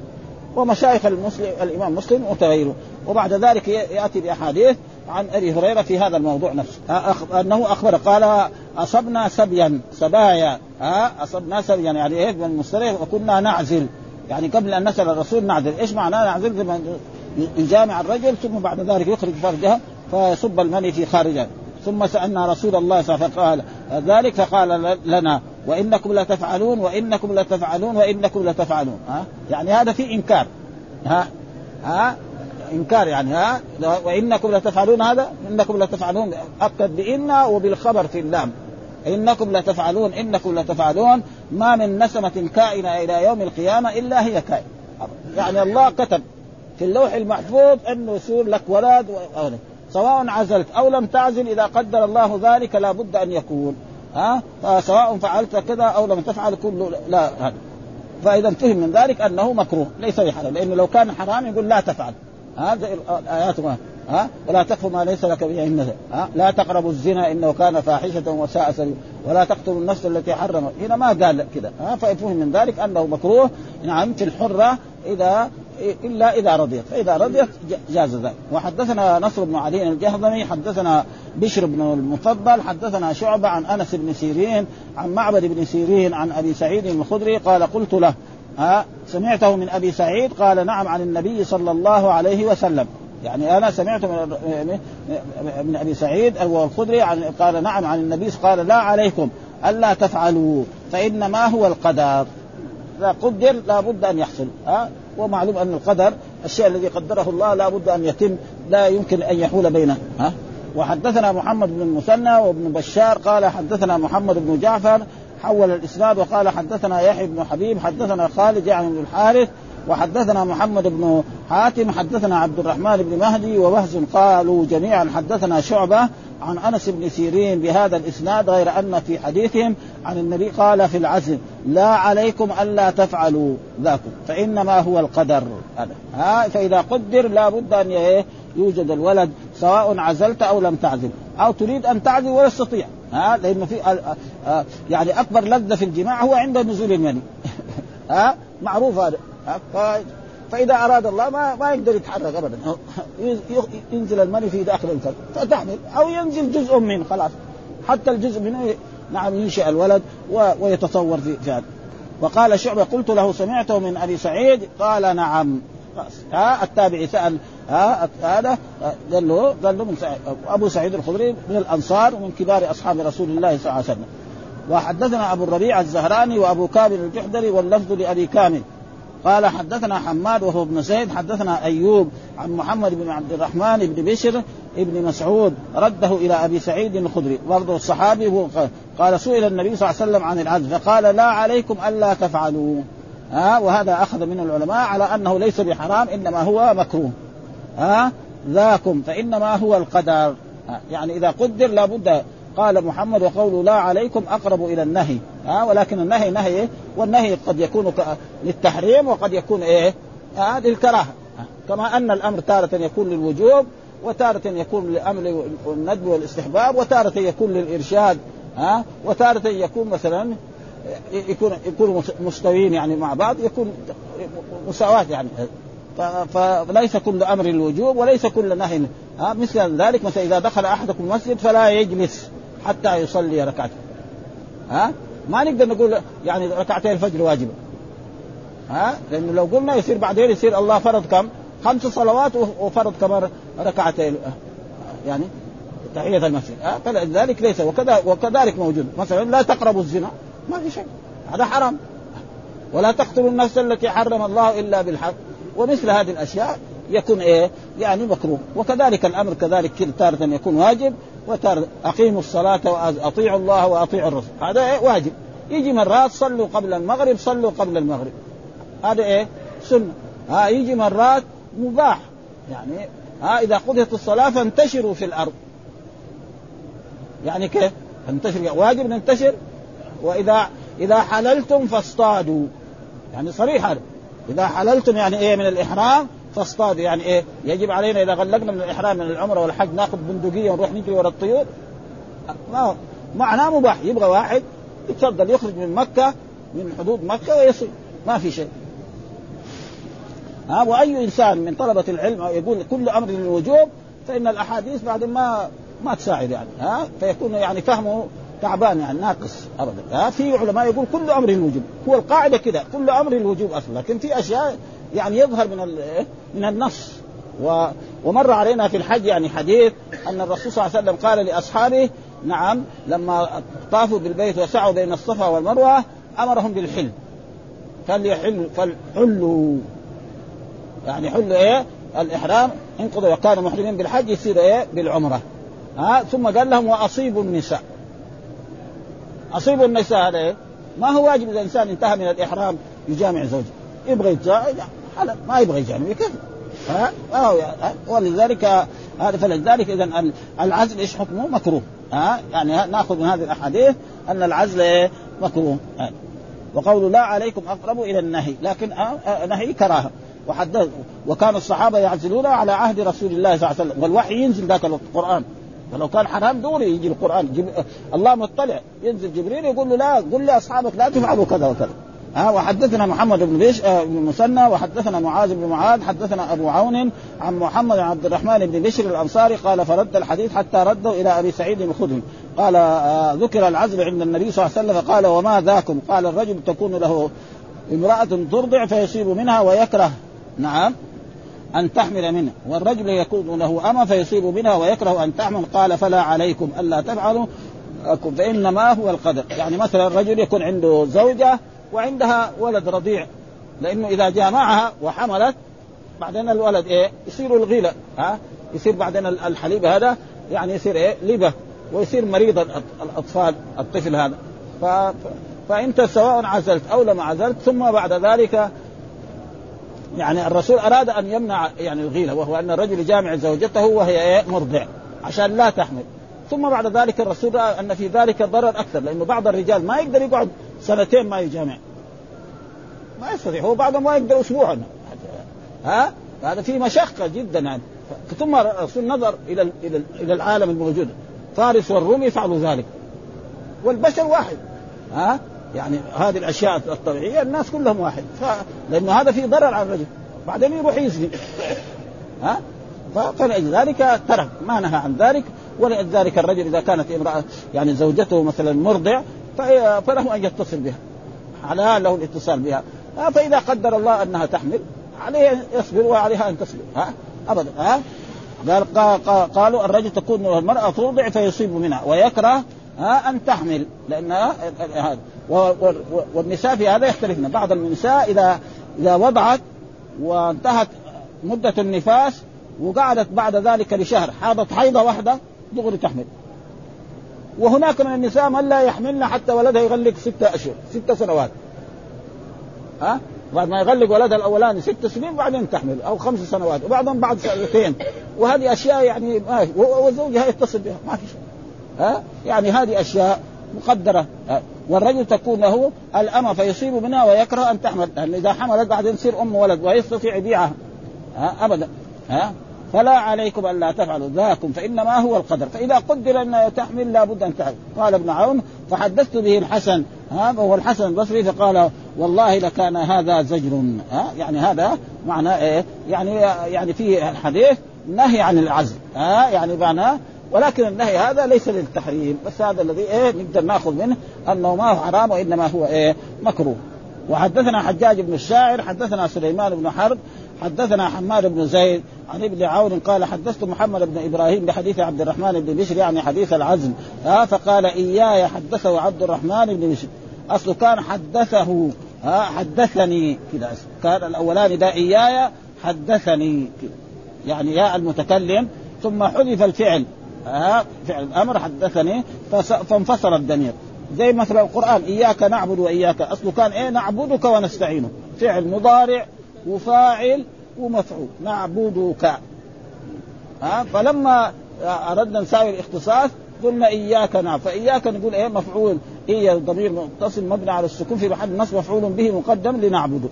ومشايخ المسلم الإمام مسلم وتغيره وبعد ذلك يأتي بأحاديث عن أبي هريرة في هذا الموضوع نفسه. أنه أخبر قال أصبنا سبيا سبايا. ها أصبنا سبيا. يعني إيه من وكنا نعزل. يعني قبل أن نسأل الرسول نعزل. إيش معناه نعزل؟ يجامع الرجل ثم بعد ذلك يخرج فرجها فيصب المني في خارجها ثم سألنا رسول الله صلى الله عليه وسلم فقال ذلك؟ فقال لنا وإنكم لتفعلون وإنكم لتفعلون وإنكم لتفعلون ها؟ يعني هذا في إنكار. ها؟ ها؟ إنكار يعني ها؟ وإنكم لتفعلون هذا؟ إنكم لتفعلون اكد بإن وبالخبر في اللام. إنكم لتفعلون إنكم لتفعلون ما من نسمة كائنة إلى يوم القيامة إلا هي كائن يعني الله كتب في اللوح المحفوظ انه يصير لك ولد سواء عزلت أو لم تعزل إذا قدر الله ذلك لا بد أن يكون. ها؟ فسواء فعلت كذا أو لم تفعل كل لا هذا. فإذا فهم من ذلك أنه مكروه ليس بحرام. لأنه لو كان حرام يقول لا تفعل. هذا الآيات ها؟ ولا تقف ما ليس لك به ها؟ لا تقربوا الزنا إنه كان فاحشة وساء سبيل. ولا تقتلوا النفس التي حرم. هنا ما قال كذا ها؟ فيفهم من ذلك أنه مكروه. نعم في الحرة إذا إلا إذا رضيت. فإذا رضيت جاز ذلك. وحدثنا نصر بن علي الجهضمي حدثنا بشر بن المفضل حدثنا شعبة عن أنس بن سيرين عن معبد بن سيرين عن أبي سعيد الخدري قال قلت له ها سمعته من أبي سعيد؟ قال نعم عن النبي صلى الله عليه وسلم. يعني أنا سمعت من من أبي سعيد الخدري قال نعم عن النبي قال لا عليكم ألا تفعلوا فإنما هو القدر. اذا قدر لابد أن يحصل. ها؟ ومعلوم أن القدر الشيء الذي قدره الله لابد أن يتم لا يمكن أن يحول بينه. ها؟ وحدثنا محمد بن المثنى وابن بشار قال حدثنا محمد بن جعفر حول الإسناد وقال حدثنا يحيى بن حبيب حدثنا خالد يعني بن الحارث وحدثنا محمد بن حاتم حدثنا عبد الرحمن بن مهدي ووهز قالوا جميعا حدثنا شعبة عن أنس بن سيرين بهذا الإسناد غير أن في حديثهم عن النبي قال في العزم لا عليكم ألا تفعلوا ذاكم فإنما هو القدر. هذا. ها فإذا قدر لا بد أن يوجد الولد سواء عزلت أو لم تعزل. أو تريد أن تعزل ولا تستطيع ها لأنه في يعني أكبر لذة في الجماع هو عند نزول المني. ها معروف هذا. فإذا أراد الله ما ما يقدر يتحرك ابدا. ينزل المني في داخل الفرد فتحمل. أو ينزل جزء منه خلاص. حتى الجزء منه نعم ينشئ الولد ويتصور في هذا وقال شعبة قلت له سمعته من أبي سعيد؟ قال نعم. ها التابعي سأل. ها هذا؟ قال له قال له من سعيد. أبو سعيد الخدري من الأنصار ومن كبار أصحاب رسول الله صلى الله عليه وسلم. وحدثنا أبو الربيع الزهراني وأبو كامل الجحدري واللفظ لأبي كامل. قال حدثنا حماد وهو ابن زيد حدثنا أيوب عن محمد بن عبد الرحمن بن بشر ابن مسعود رده إلى أبي سعيد الخدري برضه الصحابي هو قال سئل النبي صلى الله عليه وسلم عن العزل فقال لا عليكم ألا تفعلوا. ها وهذا أخذ من العلماء على أنه ليس بحرام إنما هو مكروه. ها ذاكم فإنما هو القدر. يعني إذا قدر لابد قال محمد وقول لا عليكم أقرب إلى النهي. ها ولكن النهي نهي والنهي قد يكون للتحريم وقد يكون إيه؟ آه للكراهة. كما أن الأمر تارة يكون للوجوب وتارة يكون للأمر والندب والاستحباب وتارة يكون للإرشاد. ها وتارة يكون مثلا يكون يكون مستويين يعني مع بعض يكون مساواة يعني. فليس كل أمر الوجوب وليس كل نهي. ها مثل ذلك مثلا إذا دخل أحدكم المسجد فلا يجلس. حتى يصلي ركعتين ها؟ ما نقدر نقول يعني ركعتين الفجر واجبة. ها؟ لأنه لو قلنا يصير بعدين يصير الله فرض كم؟ خمس صلوات وفرض كمان ركعتين. يعني تحية المسجد. ها؟ فلذلك ليس وكذا وكذلك موجود. مثلا لا تقربوا الزنا. ما في شيء هذا حرام. ولا تقتلوا النفس التي حرم الله إلا بالحق. ومثل هذه الأشياء يكون إيه؟ يعني مكروه. وكذلك الأمر كذلك تارة يكون واجب وتارة أقيموا الصلاة واطيعوا الله وأطيعوا الرسول. هذا إيه؟ واجب. يجي مرات صلوا قبل المغرب صلوا قبل المغرب. هذا إيه؟ سنة. ها يجي مرات مباح. يعني ها إذا قضيت الصلاة فانتشروا في الأرض. يعني كيف؟ انتشر واجب ننتشر. وإذا إذا حللتم فاصطادوا. يعني صريح هذا. إذا حللتم يعني إيه؟ من الإحرام فاصطادوا يعني إيه؟ يجب علينا إذا غلقنا من الإحرام من العمرة والحج ناخذ بندقية ونروح نجري ورا الطيور. ما معناه مباح. يبغى واحد يتفضل يخرج من مكة من حدود مكة ويصل ما في شيء. ها؟ وأي إنسان من طلبة العلم يقول كل أمر للوجوب فإن الأحاديث بعد ما ما تساعد يعني. ها؟ فيكون يعني فهمه تعبان يعني ناقص ابدا. ها؟ في علماء يقول كل أمر الوجوب هو القاعدة كده كل أمر الوجوب أصلا. لكن في أشياء يعني يظهر من من النص. ومر علينا في الحج يعني حديث أن الرسول صلى الله عليه وسلم قال لأصحابه نعم لما طافوا بالبيت وسعوا بين الصفا والمروة أمرهم بالحل. فليحلوا فلحلوا. يعني حلوا إيه؟ الإحرام انقضوا وكانوا محرمين بالحج يصير إيه؟ بالعمرة. ها؟ ثم قال لهم وأصيبوا النساء. أصيبوا النساء هذا إيه؟ ما هو واجب إذا الانسان انتهى من الإحرام يجامع زوجه. يبغى يتجامع ما يبغى يجامع كيف؟ ها؟ ولذلك هذا فلذلك اذا العزل إيش حكمه؟ مكروه. ها؟ يعني نأخذ من هذه الأحاديث أن العزل؟ مكروه. وقول لا عليكم أقرب إلى النهي. لكن نهي كراهة. وحدث وكان الصحابة يعزلون على عهد رسول الله صلى الله عليه وسلم. والوحي ينزل ذاك القرآن. فلو كان حرام دوري يجي القرآن. جب... الله مطلع. ينزل جبريل يقول له لا قل لأصحابك لا تفعلوا كذا وكذا. ها وحدثنا محمد بن بيش آه بن مسنى وحدثنا معاذ بن معاذ حدثنا أبو عون عن محمد عبد الرحمن بن بشر الأنصاري قال فرد الحديث حتى رده إلى أبي سعيد الخدري. قال آه ذكر العزل عند النبي صلى الله عليه وسلم فقال وما ذاكم؟ قال الرجل تكون له امرأة ترضع فيصيب منها ويكره. نعم. أن تحمل منه. والرجل يكون له أما فيصيب منها ويكره أن تحمل. قال فلا عليكم ألا تفعلوا فإنما هو القدر. يعني مثلا الرجل يكون عنده زوجة وعندها ولد رضيع لأنه إذا جامعها وحملت بعدين الولد إيه؟ يصير الغيلة ها؟ يصير بعدين الحليب هذا يعني يصير إيه؟ لبة ويصير مريض الأطفال الطفل هذا. ف... فأنت سواء عزلت أو لم عزلت ثم بعد ذلك يعني الرسول أراد أن يمنع يعني الغيلة وهو أن الرجل جامع زوجته وهي إيه؟ مرضع عشان لا تحمل. ثم بعد ذلك الرسول رأى أن في ذلك ضرر أكثر لأنه بعض الرجال ما يقدر يقعد سنتين ما يجامع. ما يستطيع. هو بعضهم ما يقدر اسبوعا. ها؟ هذا في مشقة جدا يعني. ثم الرسول نظر إلى إلى إلى العالم الموجود. فارس والروم يفعلوا ذلك. والبشر واحد. ها؟ يعني هذه الأشياء الطبيعية الناس كلهم واحد. ف... لأنه هذا فيه ضرر على الرجل. بعدين يروح يزني. ها؟ فلذلك ترك. ما نهى عن ذلك. ولذلك الرجل إذا كانت امرأة يعني زوجته مثلا مرضع فله أن يتصل بها. على له الاتصال بها. فإذا قدر الله أنها تحمل عليه يصبر وعليها أن تصبر ها؟ أبدا. ها؟ قال قالوا الرجل تكون المرأة توضع فيصيب منها ويكره ها أن تحمل. لأن هذا والنساء في هذا يختلفن. بعض النساء اذا إذا وضعت وانتهت مدة النفاس وقعدت بعد ذلك لشهر حاضت حيضة واحدة دغري تحمل. وهناك من النساء من لا يحملن حتى ولدها يغلق ستة أشهر ستة سنوات. ها؟ بعد ما يغلق ولدها الأولاني ست سنين وبعدين تحمل أو خمس سنوات وبعضهم بعد سنتين. وهذه أشياء يعني وزوجها يتصل بها ما في شيء. ها؟ يعني هذه أشياء مقدرة. والرجل تكون له الأمة فيصيب منها ويكره أن تحمل لأن إذا حملت بعدين تصير أم ولد ويستطيع يبيعها ها؟ أبدا. ها؟ فلا عليكم أن لا تفعلوا ذاكم فإنما هو القدر. فإذا قدر أن تحمل لابد أن تحمل. قال ابن عون فحدثت به الحسن ها وهو الحسن البصري فقال والله لكان هذا زجر ها يعني هذا معنى إيه؟ يعني يعني في الحديث نهي عن العزل ها يعني معناه ولكن النهي هذا ليس للتحريم بس هذا الذي إيه؟ نقدر نأخذ منه أنه ما هو حرام وإنما هو إيه؟ مكروه. وحدثنا حجاج بن الشاعر حدثنا سليمان بن حرب حدثنا حماد بن زيد عن ابن عون قال حدثت محمد بن إبراهيم بحديث عبد الرحمن بن بشر يعني حديث العزم ها فقال إياي حدثه عبد الرحمن بن بشر. اصله كان حدثه ها حدثني كذا كان الاولاني ده إياي حدثني يعني يا المتكلم ثم حذف الفعل ها فعل الأمر حدثني فانفصل الدمير. زي مثلا القرآن إياك نعبد وإياك اصله كان إيه نعبدك ونستعينك فعل مضارع وفاعل ومفعول. نعبدك ها؟ فلما أردنا نساوي الاختصاص قلنا إياك نعبد. فإياك نقول إيه؟ مفعول. إيه ضمير متصل؟ مبني على السكون في محل نصب مفعول به مقدم لنعبده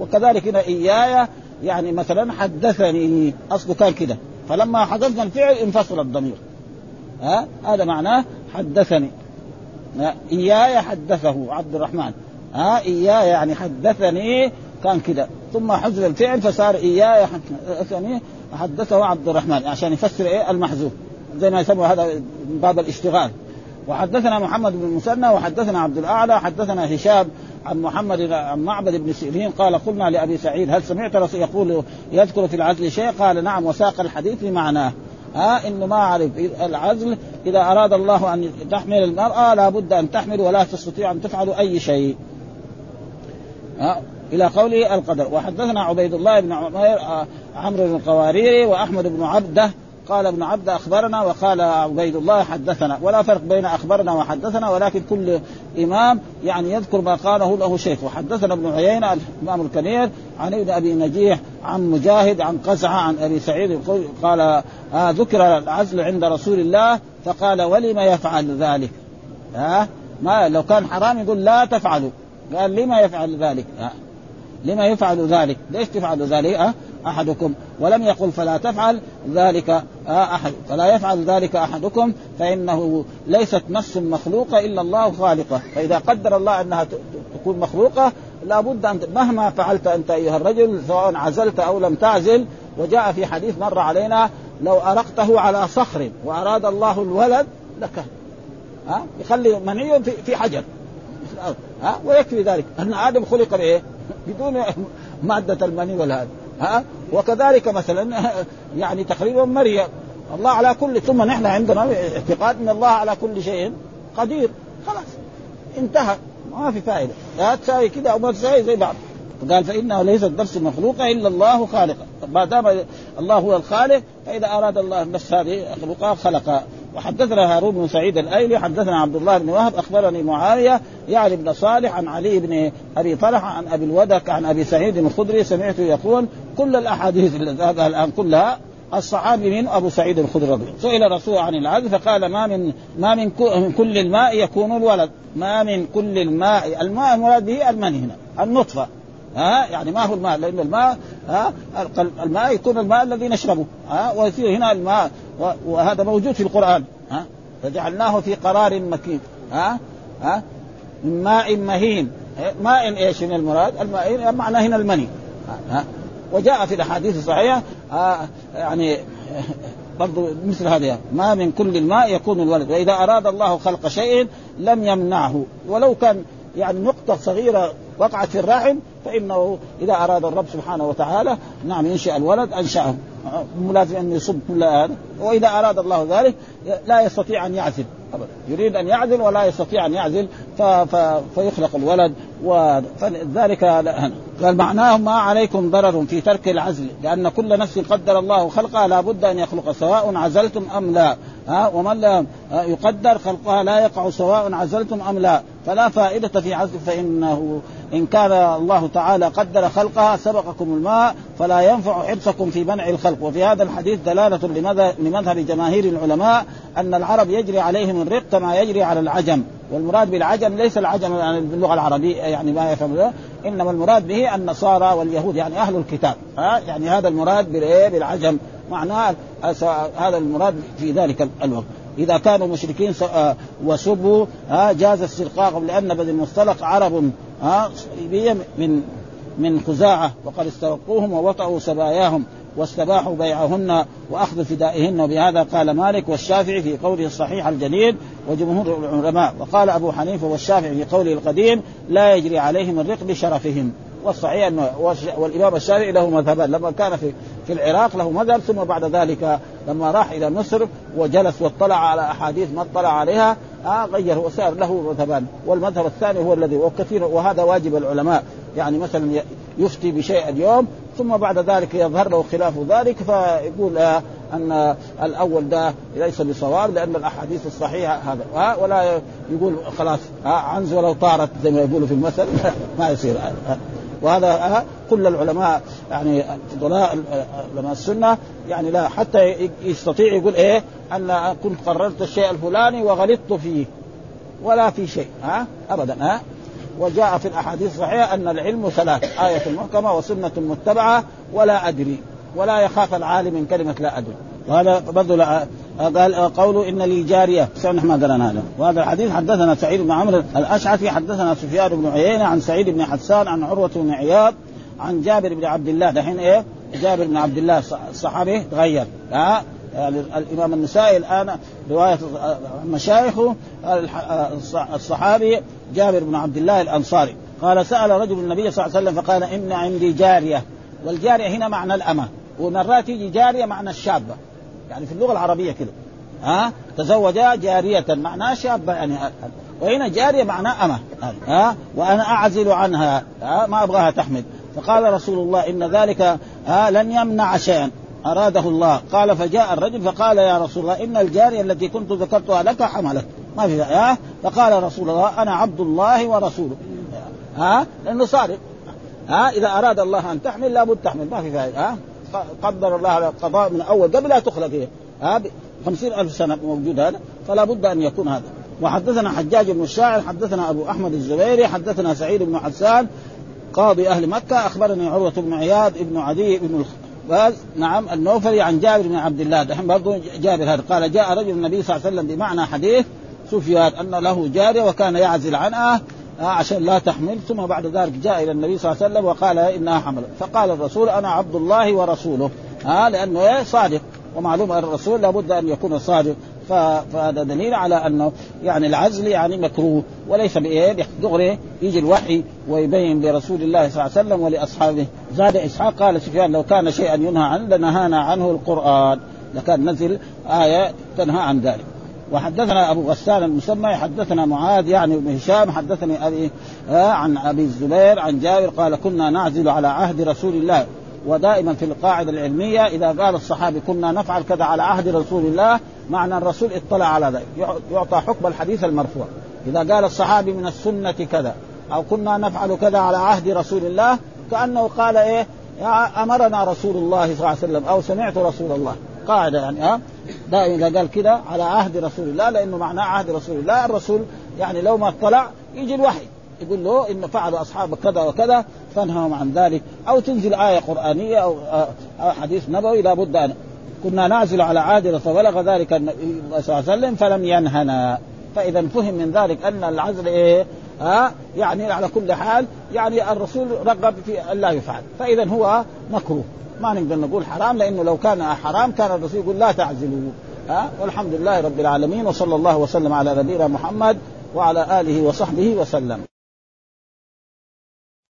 وكذلك هنا إياي يعني مثلا حدثني. أصله كان كده. فلما حدثنا الفعل انفصل الضمير. ها؟ هذا معناه حدثني. إياي حدثه عبد الرحمن. ها؟ إياي يعني حدثني كان كده. ثم حذف الفعل فصار إياي حدثني حدثه عبد الرحمن عشان يفسر إيه المحذوف. زي ما يسموا هذا باب الاشتغال. وحدثنا محمد بن المثنى وحدثنا عبد الأعلى حدثنا هشام عن محمد عن معبد بن سيرين قال قلنا لأبي سعيد هل سمعت رسول يقول يذكر في العزل شيء؟ قال نعم وساق الحديث بمعناه. ها انه ما عرف العزل إذا أراد الله أن تحمل المرأة لابد أن تحمل ولا تستطيع أن تفعل أي شيء. ها إلى قوله القدر. وحدثنا عبيد الله بن عمير عمرو بن القواريري وأحمد بن عبده. قال ابن عبد أخبرنا وقال عبيد الله حدثنا. ولا فرق بين أخبرنا وحدثنا ولكن كل إمام يعني يذكر ما قاله له شيخ. وحدثنا ابن عيينة الإمام الكبير عن ابن أبي نجيح عن مجاهد عن قزعة عن أبي سعيد قال آه ذكر العزل عند رسول الله فقال ولم يفعل ذلك؟ ها آه ما لو كان حرام يقول لا تفعلوا. قال لما يفعل ذلك؟ آه. لما يفعل ذلك؟ ليش تفعل ذلك؟ أه؟ أحدكم. ولم يقل فلا تفعل ذلك أه أحد. فلا يفعل ذلك أحدكم فإنه ليست نفس مخلوقة إلا الله خالقة. فإذا قدر الله أنها تكون مخلوقة لابد أن مهما فعلت أنت أيها الرجل سواء عزلت أو لم تعزل. وجاء في حديث مر علينا لو أرقته على صخر وأراد الله الولد لكان ها أه؟ يخلي مني في, حجر ها ويكفي ذلك. أن آدم خلق بإيه؟ بدون مادة المني ولا هذا. ها؟ وكذلك مثلا يعني تقريبا مريم الله على كل ثم نحن عندنا اعتقاد إن الله على كل شيء قدير. خلاص انتهى. ما في فائدة. لا تساوي كذا أو ما تساوي زي بعض. قال فانه ليس النفس مخلوقة إلا الله خالقه ما دام الله هو الخالق فإذا أراد الله النفس هذه خلقها خلقها. وحدثنا هارون بن سعيد الأيلي حدثنا عبد الله بن وهب أخبرني معاوية يعني بن صالح عن علي بن أبي طلحة عن أبي الودك عن أبي سعيد الخدري سمعته يقول كل الأحاديث التي الآن كلها الصحابي من أبو سعيد الخدري رضي سئل الرسول عن العدل فقال ما من ما من كل الماء يكون الولد. ما من كل الماء الماء المراد به المني هنا النطفة. ها؟ يعني ما هو الماء لأن الماء ها؟ الماء يكون الماء الذي نشربه ها؟ ويصير هنا الماء وهذا موجود في القرآن ها؟ فجعلناه في قرار مكين ها؟ ها؟ من ماء مهين. ماء إيش من المراد؟ الماء معناه هنا المني ها؟ وجاء في الأحاديث الصحيحة يعني برضو مثل هذا ما من كل الماء يكون الولد. وإذا أراد الله خلق شيء لم يمنعه. ولو كان يعني نقطة صغيرة وقعت في الرحم فإنه إذا أراد الرب سبحانه وتعالى نعم ينشئ الولد أنشأه. مو لازم أن يصب كل هذا. وإذا أراد الله ذلك لا يستطيع أن يعزل. يريد أن يعزل ولا يستطيع أن يعزل ف... ف... فيخلق الولد وذلك قال معناه ما عليكم ضرر في ترك العزل لأن كل نفس قدر الله خلقها لا بد أن يخلق سواء عزلتم أم لا. ها ومن لا يقدر خلقها لا يقع سواء عزلتم أم لا. فلا فائدة في عزل فإنه إن كان الله تعالى قدر خلقها سبقكم الماء فلا ينفع حرصكم في منع الخلق. وفي هذا الحديث دلالة لمذهب جماهير العلماء أن العرب يجري عليهم الرق كما يجري على العجم. والمراد بالعجم ليس العجم يعني باللغة العربية يعني ما يفهم إنما المراد به النصارى واليهود يعني أهل الكتاب. ها؟ يعني هذا المراد بالعجم. معناه هذا المراد في ذلك الوقت. إذا كانوا مشركين وسبوا جاز استرقاقهم لأن بني المصطلق عرب من من خزاعة. وقد استرقوهم ووطئوا سباياهم واستباحوا بيعهن واخذ فدائهن. وبهذا قال مالك والشافعي في قوله الصحيح الجديد وجمهور العلماء. وقال أبو حنيفة والشافعي في قوله القديم لا يجري عليهم الرق لشرفهم والصحيح انه والإمام الشافعي له مذهبان. لما كان في في العراق له مذهب ثم بعد ذلك لما راح إلى مصر وجلس واطلع على أحاديث ما اطلع عليها آه غير وصار له مذهبان. والمذهب الثاني هو الذي وكثير وهذا واجب العلماء. يعني مثلا يفتي بشيء اليوم ثم بعد ذلك يظهر له خلاف ذلك فيقول آه أن الأول ده ليس بصواب لأن الأحاديث الصحيحة هذا. آه ولا يقول خلاص آه عنز ولو طارت زي ما يقولوا في المثل. ما يصير. آه. وهذا كل العلماء يعني فضلاء علماء السنة يعني لا حتى يستطيع يقول إيه أن كنت قررت الشيء الفلاني وغلطت فيه. ولا في شيء ها؟ ابدا ها؟ وجاء في الأحاديث الصحيحة أن العلم ثلاث آية محكمة وسنة متبعة ولا أدري ولا يخاف العالم من كلمة لا أدري. وهذا برضه قال قوله إن لي جارية. نحن ما قرأنا هذا. وهذا الحديث حدثنا سعيد بن عمرو الأشعثي حدثنا سفيان بن عيينة عن سعيد بن حسان عن عروة بن عياض عن جابر بن عبد الله. دحين إيه؟ جابر بن عبد الله الصحابي تغير. ها يعني الإمام النسائي الآن رواية مشايخه الصحابي جابر بن عبد الله الأنصاري. قال سأل رجل النبي صلى الله عليه وسلم فقال إن عندي جارية. والجارية هنا معنى الأمة. ومرات يجي جارية معنى الشابة. يعني في اللغة العربية كده. ها؟ تزوج جارية معناها شابة يعني. وهنا جارية معناها أمة. ها؟ وأنا أعزل عنها. ها؟ ما أبغاها تحمل. فقال رسول الله إن ذلك ها؟ لن يمنع شيئا. أراده الله. قال فجاء الرجل فقال يا رسول الله إن الجارية التي كنت ذكرتها لك حملت. ما في ها؟ فقال رسول الله أنا عبد الله ورسوله. ها؟ لأنه صادق. ها؟ إذا أراد الله أن تحمل لابد تحمل. ما في فائده ها؟ قدر الله على قضاء من أول قبل لا تخلق هي ها خمسين ألف سنة موجود هذا فلا بد أن يكون هذا. وحدثنا حجاج بن الشاعر حدثنا أبو أحمد الزبيري حدثنا سعيد بن حسان قاضي أهل مكة أخبرني عروة بن عياض بن عدي بن الخباز نعم النوفلي عن جابر بن عبد الله دحين برضه جابر هذا قال جاء رجل النبي صلى الله عليه وسلم بمعنى حديث سفيان أن له جارية وكان يعزل عنها عشان لا تحمل. ثم بعد ذلك جاء إلى النبي صلى الله عليه وسلم وقال انها حملت فقال الرسول أنا عبد الله ورسوله. ها لأنه إيه؟ صادق. ومعلوم الرسول لابد أن يكون صادق. فهذا دليل على أنه يعني العزل يعني مكروه. وليس بإيه؟ دغري يجي الوحي ويبين لرسول الله صلى الله عليه وسلم ولأصحابه. زاد إسحاق قال سفيان لو كان شيئا ينهى عنه لنهانا عنه القرآن. لكان نزل آية تنهى عن ذلك. وحدثنا أبو غسان المسمى حدثنا معاذ يعني بن هشام حدثني أبي آه عن أبي الزبير عن جابر قال كنا نعزل على عهد رسول الله. ودائما في القاعدة العلمية إذا قال الصحابي كنا نفعل كذا على عهد رسول الله. معنى الرسول اطلع على ذلك يعطى حكم الحديث المرفوع. إذا قال الصحابي من السنة كذا. أو كنا نفعل كذا على عهد رسول الله. كأنه قال إيه؟ أمرنا رسول الله صلى الله عليه وسلم. أو سمعت رسول الله. قاعدة يعني ها؟ دائما إذا قال كذا على عهد رسول الله لأنه معناه عهد رسول الله. الرسول يعني لو ما اطلع يجي الوحي يقول له إن فعل أصحاب كذا وكذا فانههم عن ذلك. أو تنزل آية قرآنية أو حديث نبوي لابد ان كنا نعزل على عهد فبلغ ذلك النبي صلى الله عليه وسلم فلم ينهنا. فإذا فهم من ذلك أن العزل إيه؟ ها يعني على كل حال يعني الرسول رغب في أن لا يفعل. فإذا هو مكروه. ما نقدر نقول حرام لأنه لو كان حرام كان الرسول يقول لا تعزلوا. ها؟ والحمد لله رب العالمين وصلى الله وسلم على نبينا محمد وعلى آله وصحبه وسلم.